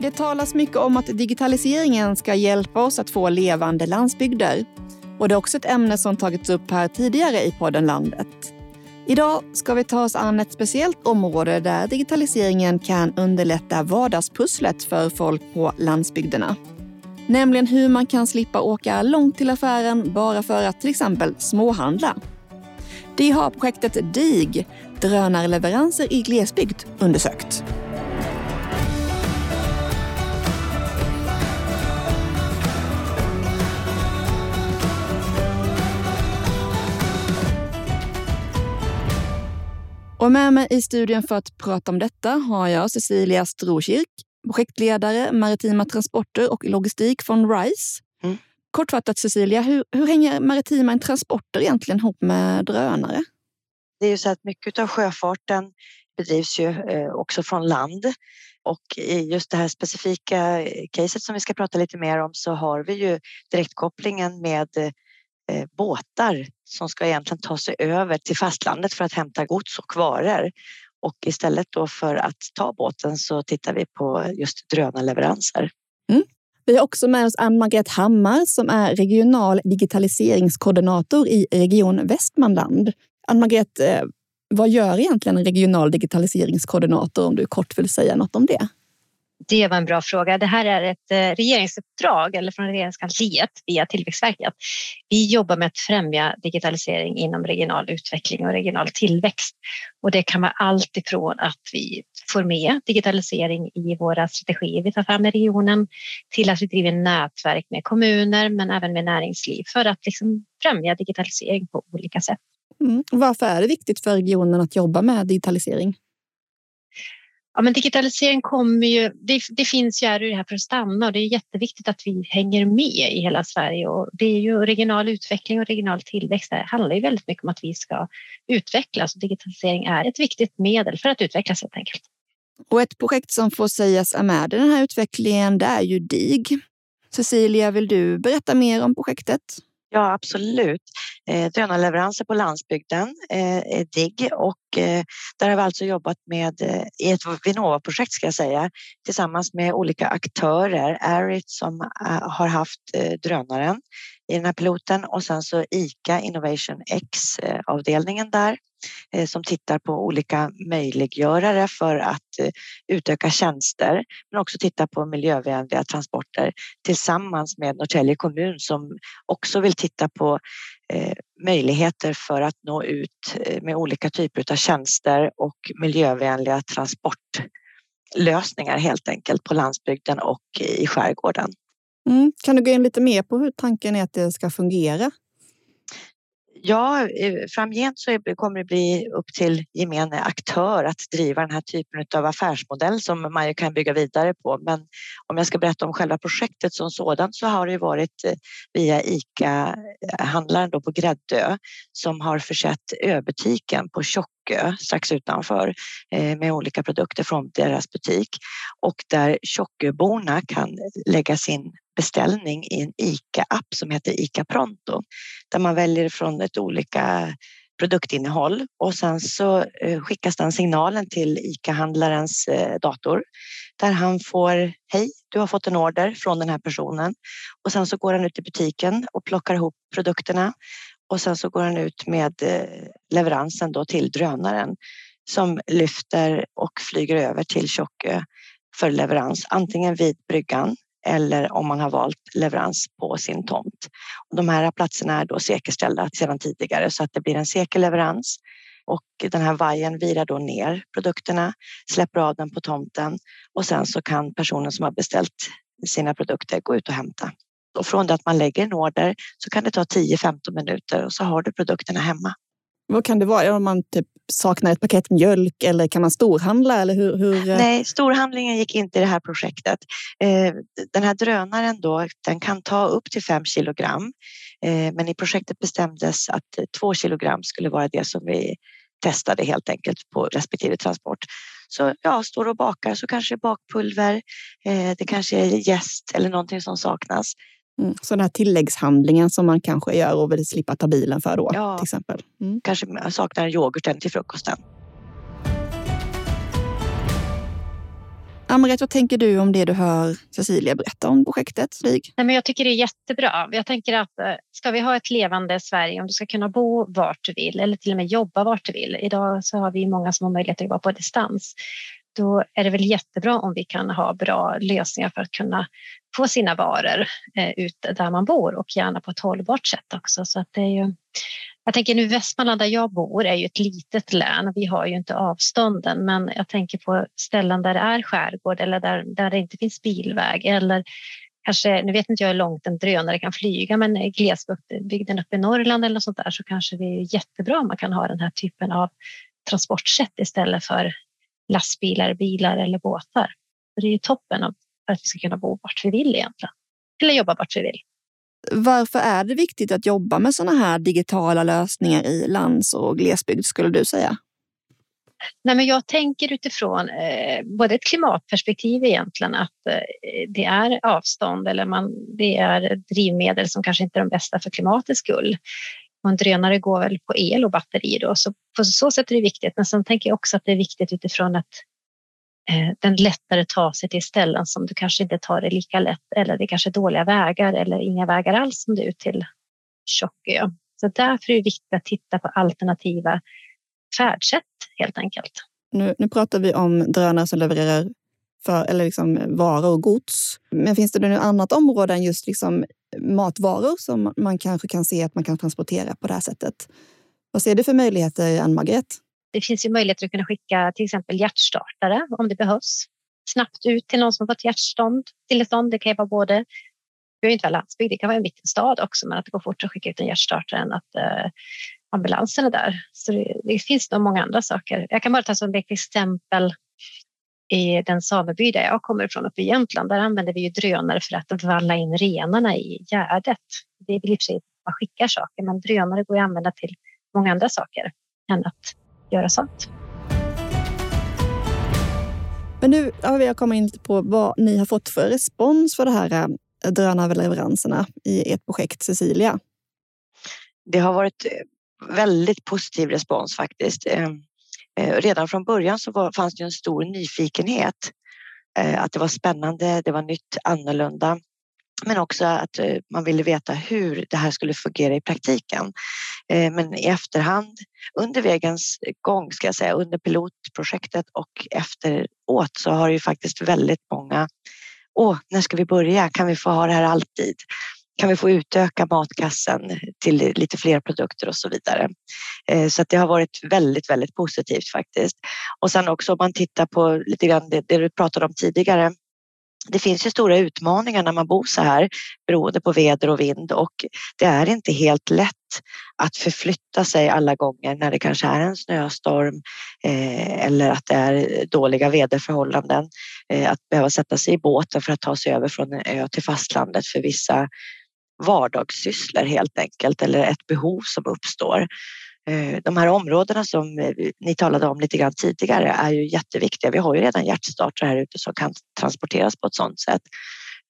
Det talas mycket om att digitaliseringen ska hjälpa oss att få levande landsbygder. Och det är också ett ämne som tagits upp här tidigare i podden Landet. Idag ska vi ta oss an ett speciellt område där digitaliseringen kan underlätta vardagspusslet för folk på landsbygderna. Nämligen hur man kan slippa åka långt till affären bara för att till exempel småhandla. Det har projektet DIG, drönarleveranser i glesbygd, undersökt. Och med mig i studion för att prata om detta har jag Cecilia Strokirk, projektledare maritima transporter och logistik från RISE. Mm. Kortfattat Cecilia, hur, hur hänger maritima transporter egentligen ihop med drönare? Det är ju så att mycket av sjöfarten bedrivs ju eh, också från land och i just det här specifika caset som vi ska prata lite mer om så har vi ju direktkopplingen med eh, båtar som ska egentligen ta sig över till fastlandet för att hämta gods och varor. Och istället då för att ta båten så tittar vi på just drönarleveranser. Mm. Vi har också med oss Ann-Margret Hammar som är regional digitaliseringskoordinator i Region Västmanland. Ann-Margret, eh, vad gör egentligen en regional digitaliseringskoordinator om du kort vill säga något om det? Det var en bra fråga. Det här är ett eh, regeringsuppdrag eller från regeringskansliet via Tillväxtverket. Vi jobbar med att främja digitalisering inom regional utveckling och regional tillväxt. Och det kan vara allt ifrån att vi får med digitalisering i våra strategier vi tar fram i regionen till att vi driver nätverk med kommuner men även med näringsliv för att liksom främja digitalisering på olika sätt. Mm. Varför är det viktigt för regionen att jobba med digitalisering? Ja, men digitalisering kommer ju, det, det finns ju här för att stanna och det är jätteviktigt att vi hänger med i hela Sverige och det är ju regional utveckling och regional tillväxt. Det handlar ju väldigt mycket om att vi ska utvecklas och digitalisering är ett viktigt medel för att utvecklas helt enkelt. Och ett projekt som får sägas är med i den här utvecklingen, det är ju DIG. Cecilia, vill du berätta mer om projektet? Ja, absolut. Eh, drönarleveranser på landsbygden eh, är DIGG och Eh, där har vi alltså jobbat med eh, i ett Vinnova-projekt ska jag säga tillsammans med olika aktörer. Arit som eh, har haft drönaren i den här piloten och sen så ICA Innovation X avdelningen där som tittar på olika möjliggörare för att utöka tjänster men också titta på miljövänliga transporter tillsammans med Norrtälje kommun som också vill titta på möjligheter för att nå ut eh, med olika typer av tjänster och miljövänliga transportlösningar helt enkelt på landsbygden och i skärgården. Mm. Kan du gå in lite mer på hur tanken är att det ska fungera? Ja, eh, framgent så kommer det bli upp till gemene aktör att driva den här typen av affärsmodell som man kan bygga vidare på. Men om jag ska berätta om själva projektet som sådant så har det varit eh, via ICA-handlaren på Gräddö som har försett öbutiken på Tjockö strax utanför eh, med olika produkter från deras butik och där Tjocköborna kan lägga sin beställning i en ICA-app som heter ICA Pronto där man väljer från ett olika produktinnehåll och sen så eh, skickas den signalen till ICA-handlarens eh, dator där han får Hej, du har fått en order från den här personen. Och sen så går han ut i butiken och plockar ihop produkterna och sen så går han ut med eh, leveransen då till drönaren som lyfter och flyger över till Tjockö för leverans, antingen vid bryggan eller om man har valt leverans på sin tomt. Och de här platserna är då säkerställda sedan tidigare så att det blir en säker leverans och den här vajern virar då ner produkterna, släpper av den på tomten och sen så kan personen som har beställt sina produkter gå ut och hämta. Och från det att man lägger en order så kan det ta 10-15 minuter och så har du produkterna hemma. Vad kan det vara? Om man typ saknar ett paket mjölk eller kan man storhandla? Eller hur, hur... Eh? Nej, storhandlingen gick inte i det här projektet. Eh, den här drönaren då, den kan ta upp till fem kilogram. Eh, men i projektet bestämdes att två kilogram skulle vara det som vi testade helt enkelt på respektive transport. Så ja, står och bakar så kanske bakpulver, det kanske är jäst eller någonting som saknas. Mm. Så den här tilläggshandlingen som man kanske gör och vill slippa ta bilen för då ja, till exempel. Mm. Kanske saknar yoghurten till frukosten. Ann-Margret, vad tänker du om det du hör Cecilia berätta om projektet Flyg? Nej, men jag tycker det är jättebra. Jag tänker att eh, ska vi ha ett levande Sverige, om du ska kunna bo vart du vill eller till och med jobba vart du vill. Idag så har vi många som har möjlighet att jobba på distans. Då är det väl jättebra om vi kan ha bra lösningar för att kunna få sina varor eh, ut där man bor och gärna på ett hållbart sätt också. Så att det är ju, jag tänker nu Västmanland där jag bor är ju ett litet län. Vi har ju inte avstånden, men jag tänker på ställen där det är skärgård eller där, där det inte finns bilväg eller kanske, nu vet inte jag hur långt en drönare kan flyga, men glesbygden uppe i Norrland eller något sånt där så kanske det är jättebra om man kan ha den här typen av transportsätt istället för lastbilar, bilar eller båtar. Så det är toppen för att vi ska kunna bo vart vi vill egentligen. Eller jobba vart vi vill. Varför är det viktigt att jobba med sådana här digitala lösningar i lands och glesbygd skulle du säga? Nej, men jag tänker utifrån eh, både ett klimatperspektiv egentligen att eh, det är avstånd eller man, det är drivmedel som kanske inte är de bästa för klimatets skull. Och en drönare går väl på el och batteri då, så på så sätt är det viktigt. Men sen tänker jag också att det är viktigt utifrån att eh, den lättare tar sig till ställen som du kanske inte tar det lika lätt eller det kanske är dåliga vägar eller inga vägar alls som du är ut till Tjockö. Så därför är det viktigt att titta på alternativa färdsätt helt enkelt. Nu, nu pratar vi om drönare som levererar för, eller liksom varor och gods. Men finns det något annat område än just liksom matvaror som man kanske kan se att man kan transportera på det här sättet? Vad ser du för möjligheter, Ann-Margret? Det finns ju möjligheter att kunna skicka till exempel hjärtstartare om det behövs. Snabbt ut till någon som fått hjärtstånd. Tillstånd. Det kan ju vara både Vi behöver inte vara landsbygd, det kan vara en liten stad också, men att det går fort att skicka ut en hjärtstartare än att eh, ambulansen är där. Så det, det finns nog många andra saker. Jag kan bara ta som ett exempel i den sameby där jag kommer ifrån uppe i Jämtland. Där använder vi ju drönare för att valla in renarna i gärdet. Det är väl i och för sig att man skickar saker, men drönare går att använda till många andra saker än att göra sånt. Men nu har vi kommit in på vad ni har fått för respons för det här äh, drönarleveranserna i ert projekt Cecilia. Det har varit väldigt positiv respons faktiskt. Eh, redan från början så var, fanns det en stor nyfikenhet. Eh, att det var spännande, det var nytt, annorlunda. Men också att eh, man ville veta hur det här skulle fungera i praktiken. Men i efterhand, under vägens gång ska jag säga, under pilotprojektet och efteråt så har ju faktiskt väldigt många Åh, när ska vi börja? Kan vi få ha det här alltid? Kan vi få utöka matkassen till lite fler produkter och så vidare. Eh, så att det har varit väldigt, väldigt positivt faktiskt. Och sen också om man tittar på lite grann det, det du pratade om tidigare. Det finns ju stora utmaningar när man bor så här beroende på väder och vind och det är inte helt lätt att förflytta sig alla gånger när det kanske är en snöstorm eh, eller att det är dåliga väderförhållanden. Eh, att behöva sätta sig i båten för att ta sig över från en ö till fastlandet för vissa vardagssysslor helt enkelt eller ett behov som uppstår. Eh, de här områdena som eh, ni talade om lite grann tidigare är ju jätteviktiga. Vi har ju redan hjärtstartare här ute som kan transporteras på ett sådant sätt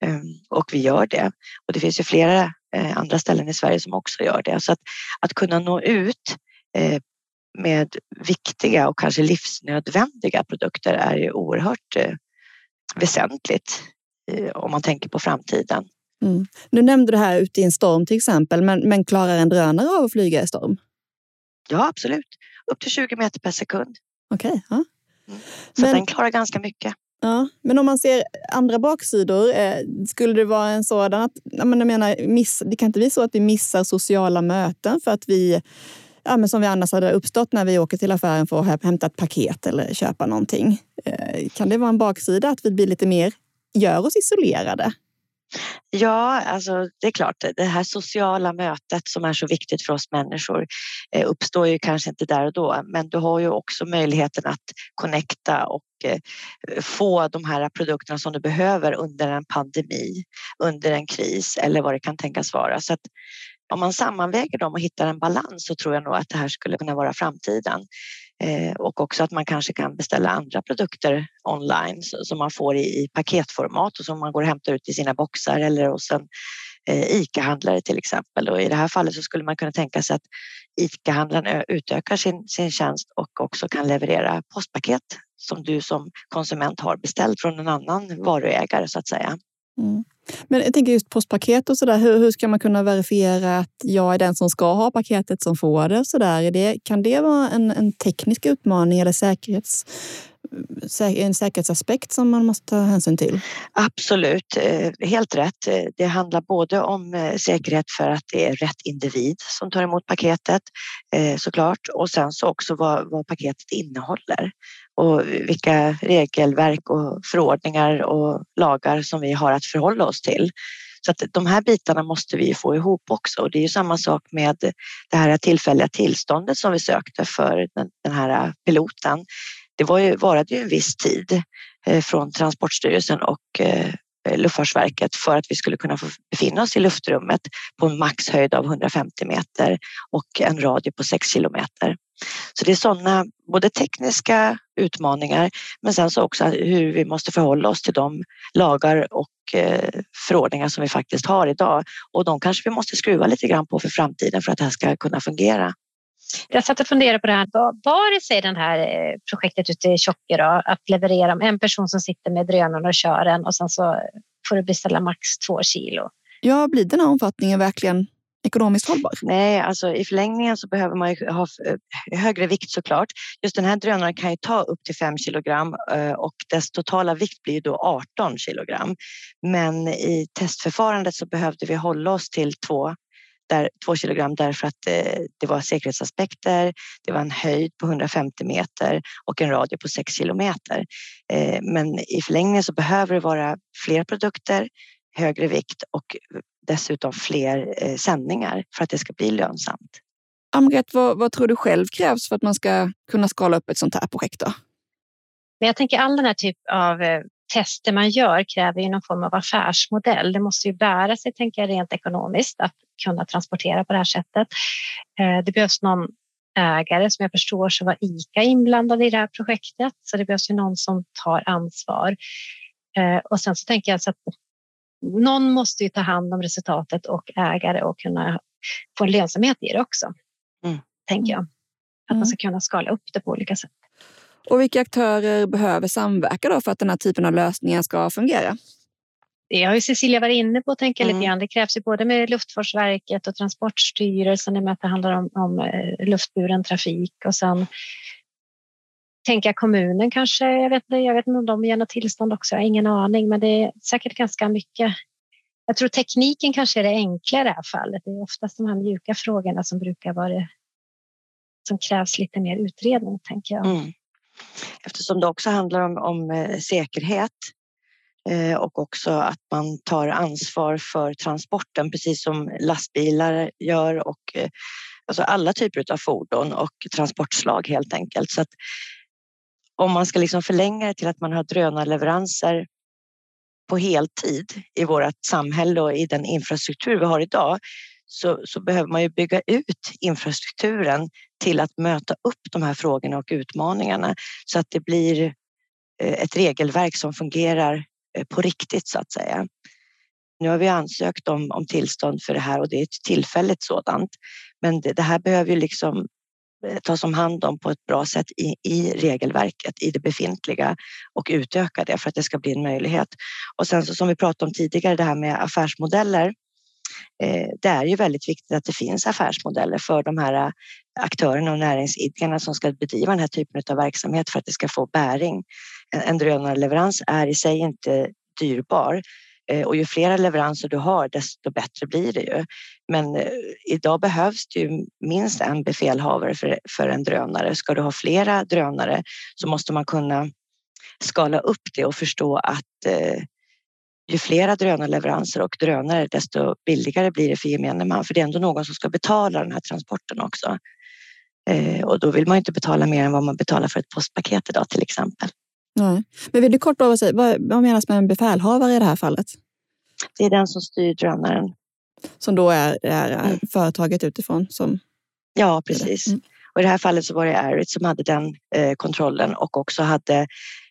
ehm, och vi gör det. Och det finns ju flera eh, andra ställen i Sverige som också gör det. Så att, att kunna nå ut med viktiga och kanske livsnödvändiga produkter är ju oerhört väsentligt om man tänker på framtiden. Mm. Nu nämnde du här ute i en storm till exempel, men, men klarar en drönare av att flyga i storm? Ja, absolut. Upp till 20 meter per sekund. Okej. Okay, ja. Mm. Så men, den klarar ganska mycket. Ja, men om man ser andra baksidor, eh, skulle det vara en sådan att... Jag menar, miss, det kan inte bli så att vi missar sociala möten för att vi ja, men som vi annars hade uppstått när vi åker till affären för att hämta ett paket eller köpa någonting. Eh, kan det vara en baksida att vi blir lite mer, gör oss isolerade? Ja, alltså det är klart, det här sociala mötet som är så viktigt för oss människor eh, uppstår ju kanske inte där och då, men du har ju också möjligheten att connecta och eh, få de här produkterna som du behöver under en pandemi, under en kris eller vad det kan tänkas vara. Så att om man sammanväger dem och hittar en balans så tror jag nog att det här skulle kunna vara framtiden. Eh, och också att man kanske kan beställa andra produkter online som man får i paketformat och som man går och hämtar ut i sina boxar eller hos en eh, ICA-handlare till exempel. Och I det här fallet så skulle man kunna tänka sig att ICA-handlaren utökar sin, sin tjänst och också kan leverera postpaket som du som konsument har beställt från en annan varuägare så att säga. Mm. Men jag tänker just postpaket och så där. Hur, hur ska man kunna verifiera att jag är den som ska ha paketet som får det? Så där? Det, kan det vara en, en teknisk utmaning eller säkerhets, en säkerhetsaspekt som man måste ta hänsyn till? Absolut, eh, helt rätt. Eh, det handlar både om eh, säkerhet för att det är rätt individ som tar emot paketet såklart och sen så också vad, vad paketet innehåller och vilka regelverk och förordningar och lagar som vi har att förhålla oss till. Så att de här bitarna måste vi få ihop också och det är ju samma sak med det här tillfälliga tillståndet som vi sökte för den här piloten det var ju, varade ju en viss tid eh, från Transportstyrelsen och eh, Luftfartsverket för att vi skulle kunna få befinna oss i luftrummet på en maxhöjd av 150 meter och en radie på 6 kilometer. Så det är sådana både tekniska utmaningar men sen så också hur vi måste förhålla oss till de lagar och eh, förordningar som vi faktiskt har idag och de kanske vi måste skruva lite grann på för framtiden för att det här ska kunna fungera. Jag satt och funderade på det här. Var det sig det här eh, projektet ute i Tjocke då? Att leverera en person som sitter med drönaren och kör den och sen så får du beställa max två kilo. Ja, blir den här omfattningen verkligen ekonomiskt hållbar? Nej, alltså i förlängningen så behöver man ju ha eh, högre vikt såklart. Just den här drönaren kan ju ta upp till 5 kilogram eh, och dess totala vikt blir då 18 kilogram. Men i testförfarandet så behövde vi hålla oss till två där, två kilogram därför att eh, det var säkerhetsaspekter, det var en höjd på 150 meter och en radie på 6 kilometer. Eh, men i förlängningen så behöver det vara fler produkter, högre vikt och dessutom fler eh, sändningar för att det ska bli lönsamt. Amret, vad, vad tror du själv krävs för att man ska kunna skala upp ett sånt här projekt? Då? Men jag tänker all den här typ av tester man gör kräver ju någon form av affärsmodell. Det måste ju bära sig, tänker jag, rent ekonomiskt att kunna transportera på det här sättet. Eh, det behövs någon ägare. Som jag förstår så var ICA inblandad i det här projektet, så det behövs ju någon som tar ansvar. Eh, och sen så tänker jag så att någon måste ju ta hand om resultatet och ägare och kunna få en lönsamhet i det också. Mm. Tänker jag. Att mm. man ska kunna skala upp det på olika sätt. Och vilka aktörer behöver samverka då för att den här typen av lösningar ska fungera? Det har ju Cecilia varit inne på, tänker mm. lite grann. Det krävs ju både med Luftfartsverket och Transportstyrelsen i och med att det handlar om, om eh, luftburen trafik och sen tänka kommunen kanske. Jag vet, jag vet inte om de ger något tillstånd också. Jag har ingen aning, men det är säkert ganska mycket. Jag tror tekniken kanske är det enkla i det här fallet. Det är oftast de här mjuka frågorna som brukar vara det som krävs lite mer utredning, tänker jag. Mm eftersom det också handlar om, om eh, säkerhet eh, och också att man tar ansvar för transporten precis som lastbilar gör och eh, alltså alla typer av fordon och transportslag helt enkelt. Så att om man ska liksom förlänga det till att man har drönarleveranser på heltid i vårt samhälle och i den infrastruktur vi har idag så, så behöver man ju bygga ut infrastrukturen till att möta upp de här frågorna och utmaningarna så att det blir eh, ett regelverk som fungerar eh, på riktigt så att säga. Nu har vi ansökt om, om tillstånd för det här och det är ett tillfälligt sådant. Men det, det här behöver ju liksom eh, tas om hand om på ett bra sätt i, i, regelverket, i det befintliga och utöka det för att det ska bli en möjlighet. Och sen så, som vi pratade om tidigare, det här med affärsmodeller. Eh, det är ju väldigt viktigt att det finns affärsmodeller för de här eh, aktörerna och näringsidkarna som ska bedriva den här typen av verksamhet för att det ska få bäring. En drönarleverans är i sig inte dyrbar eh, och ju fler leveranser du har desto bättre blir det ju. Men idag behövs det ju minst en befälhavare för, för en drönare. Ska du ha flera drönare så måste man kunna skala upp det och förstå att ju flera drönarleveranser och drönare desto billigare blir det för gemene man. För det är ändå någon som ska betala den här transporten också. Eh, och då vill man inte betala mer än vad man betalar för ett postpaket idag till exempel. Nej. Men vill du kort bara säga, vad, vad menas med en befälhavare i det här fallet? Det är den som styr drönaren. Som då är, är mm. företaget utifrån? Som... Ja, precis. Mm. Och I det här fallet så var det Arit som hade den eh, kontrollen och också hade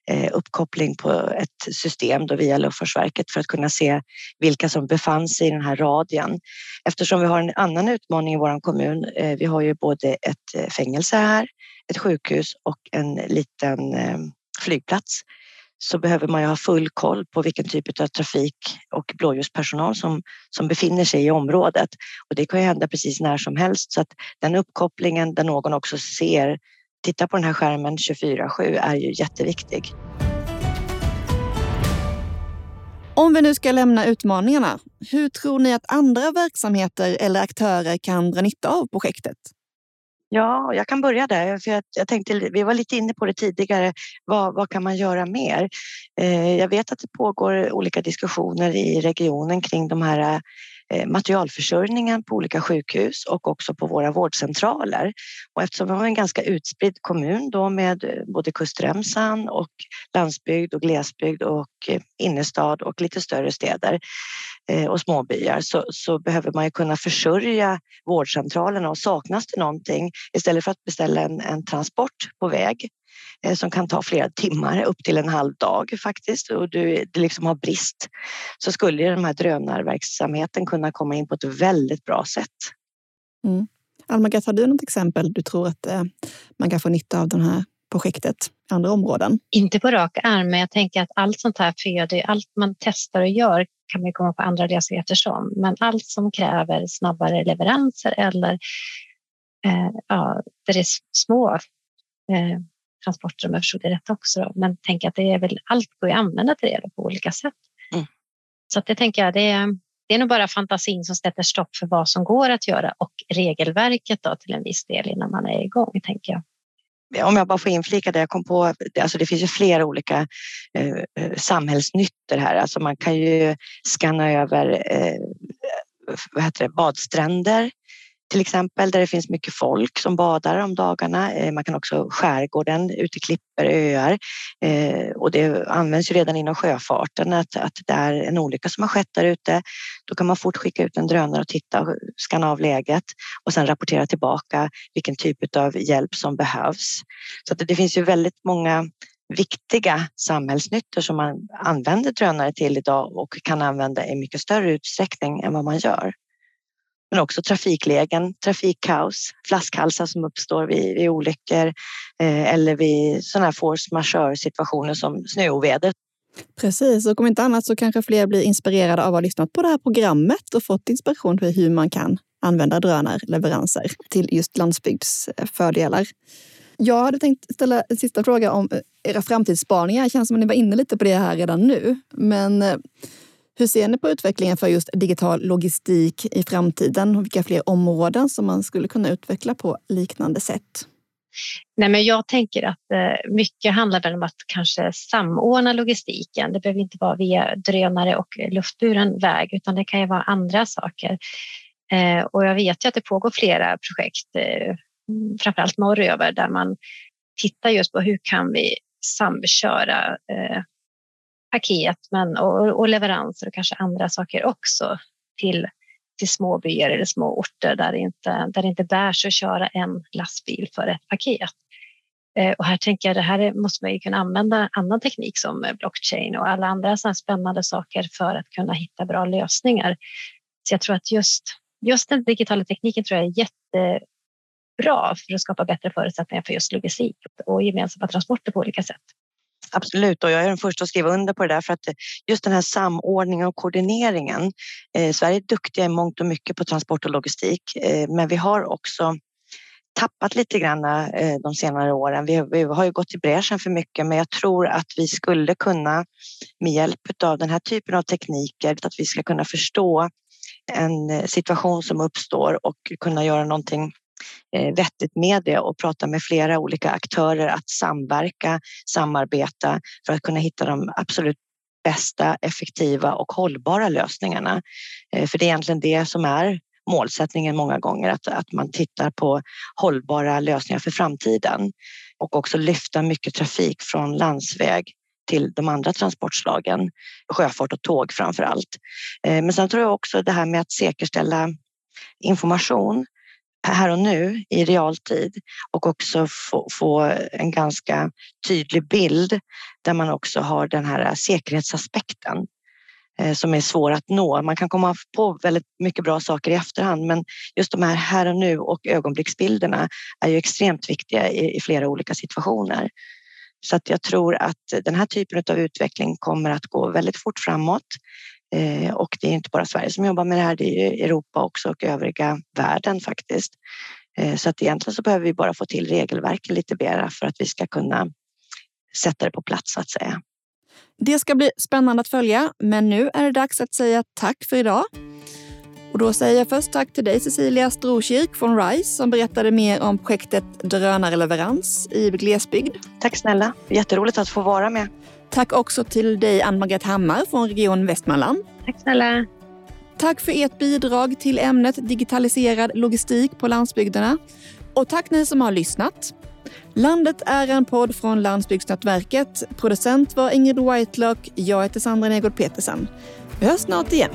Eh, uppkoppling på ett system då via Luftfartsverket för att kunna se vilka som befann sig i den här radien. Eftersom vi har en annan utmaning i vår kommun. Eh, vi har ju både ett eh, fängelse här, ett sjukhus och en liten flygplats så behöver man ju ha full koll på vilken typ av trafik och blåljuspersonal som, som befinner sig i området. Och det kan ju hända precis när som helst så att den uppkopplingen där någon också ser, tittar på den här skärmen 24-7 är ju jätteviktig. Om vi nu ska lämna utmaningarna, hur tror ni att andra verksamheter eller aktörer kan dra nytta av projektet? Ja, jag kan börja där. För jag, jag tänkte, vi var lite inne på det tidigare. Vad, vad kan man göra mer? Eh, jag vet att det pågår olika diskussioner i regionen kring de här Eh, materialförsörjningen på olika sjukhus och också på våra vårdcentraler. Och eftersom vi har en ganska utspridd kommun då med eh, både kustremsan och landsbygd och glesbygd och eh, innerstad och lite större städer och småbyar så, så behöver man ju kunna försörja vårdcentralerna och saknas det någonting istället för att beställa en, en transport på väg som kan ta flera timmar, upp till en halv dag faktiskt och du, liksom har brist så skulle den här drönarverksamheten kunna komma in på ett väldigt bra sätt. Mm. Almagat, har du något exempel du tror att eh, man kan få nytta av det här projektet i andra områden? Inte på rak arm, men jag tänker att allt sånt här föder, allt man testar och gör kan man komma på andra lösningar som. Men allt som kräver snabbare leveranser eller eh, ja, där det är små eh, förstod det rätt också. Då. Men tänk att det är väl, allt går att använda till det på olika sätt. Mm. Så att det tänker jag, det är, det är nog bara fantasin som sätter stopp för vad som går att göra och regelverket då till en viss del innan man är igång, tänker jag. Om jag bara får inflika det jag kom på, alltså det finns ju flera olika eh, eh samhällsnyttor här. Alltså man kan ju skanna över eh, vad heter det, badstränder till exempel där det finns mycket folk som badar om dagarna. Eh, man kan också skärgården ute i klippor, öar eh, och det används ju redan inom sjöfarten att, att det är en olycka som har skett där ute. Då kan man fort skicka ut en drönare och titta och skanna av läget och sen rapportera tillbaka vilken typ av hjälp som behövs. Så att det finns ju väldigt många viktiga samhällsnyttor som man använder drönare till idag och kan använda i mycket större utsträckning än vad man gör men också trafiklägen, trafikkaos, flaskhalsar som uppstår vid, vid olyckor eh, eller vid sådana här force majeure situationer som snöoväder. Precis, och om inte annat så kanske fler blir inspirerade av att ha lyssnat på det här programmet och fått inspiration för hur man kan använda drönarleveranser till just landsbygdsfördelar. Eh, Jag hade tänkt ställa en sista fråga om eh, era framtidsspaningar. Det känns som att ni var inne lite på det här redan nu. Men eh, hur ser ni på utvecklingen för just digital logistik i framtiden och vilka fler områden som man skulle kunna utveckla på liknande sätt? Nej, men jag tänker att eh, mycket handlar om att kanske samordna logistiken. Det behöver inte vara via drönare och luftburen väg, utan det kan ju vara andra saker. Eh, och jag vet ju att det pågår flera projekt, eh, mm, framförallt norröver, där man tittar just på hur kan vi samköra paket men, och, och leveranser och kanske andra saker också till, till små byar eller små orter där det inte, där det inte bär sig att köra en lastbil för ett paket. Eh, och här tänker jag det här måste man ju kunna använda annan teknik som blockchain och alla andra sådana spännande saker för att kunna hitta bra lösningar. Så jag tror att just, just den digitala tekniken tror jag är jättebra för att skapa bättre förutsättningar för just logistik och gemensamma transporter på olika sätt. Absolut, och jag är den första att skriva under på det där för att just den här samordningen och koordineringen. Eh, Sverige är duktiga i mångt och mycket på transport och logistik, eh, men vi har också tappat lite grann eh, de senare åren. Vi, vi, har ju gått i bräschen för mycket, men jag tror att vi skulle kunna med hjälp av den här typen av tekniker, att vi ska kunna förstå en eh, situation som uppstår och kunna göra någonting Eh, vettigt med det och prata med flera olika aktörer att samverka, samarbeta för att kunna hitta de absolut bästa, effektiva och hållbara lösningarna. Eh, för det är egentligen det som är målsättningen många gånger, att, att man tittar på hållbara lösningar för framtiden och också lyfta mycket trafik från landsväg till de andra transportslagen, sjöfart och tåg framför allt. Eh, men sen tror jag också det här med att säkerställa information här och nu i realtid och också få, få, en ganska tydlig bild där man också har den här säkerhetsaspekten eh, som är svår att nå. Man kan komma på väldigt mycket bra saker i efterhand men just de här här och nu och ögonblicksbilderna är ju extremt viktiga i, i flera olika situationer. Så att jag tror att den här typen av utveckling kommer att gå väldigt fort framåt. Eh, och det är inte bara Sverige som jobbar med det här, det är Europa också och övriga världen faktiskt. Eh, så att egentligen så behöver vi bara få till regelverket lite mer för att vi ska kunna sätta det på plats så att säga. Det ska bli spännande att följa, men nu är det dags att säga tack för idag. Och då säger jag först tack till dig Cecilia Strokirk från RISE som berättade mer om projektet Drönarleverans i glesbygd. Tack snälla, jätteroligt att få vara med. Tack också till dig Ann-Margret Hammar från Region Västmanland. Tack snälla. Tack för ert bidrag till ämnet digitaliserad logistik på landsbygderna. Och tack ni som har lyssnat. Landet är en podd från Landsbygdsnätverket. Producent var Ingrid Whitelock. Jag heter Sandra Negård Petersen. Vi hörs snart igen.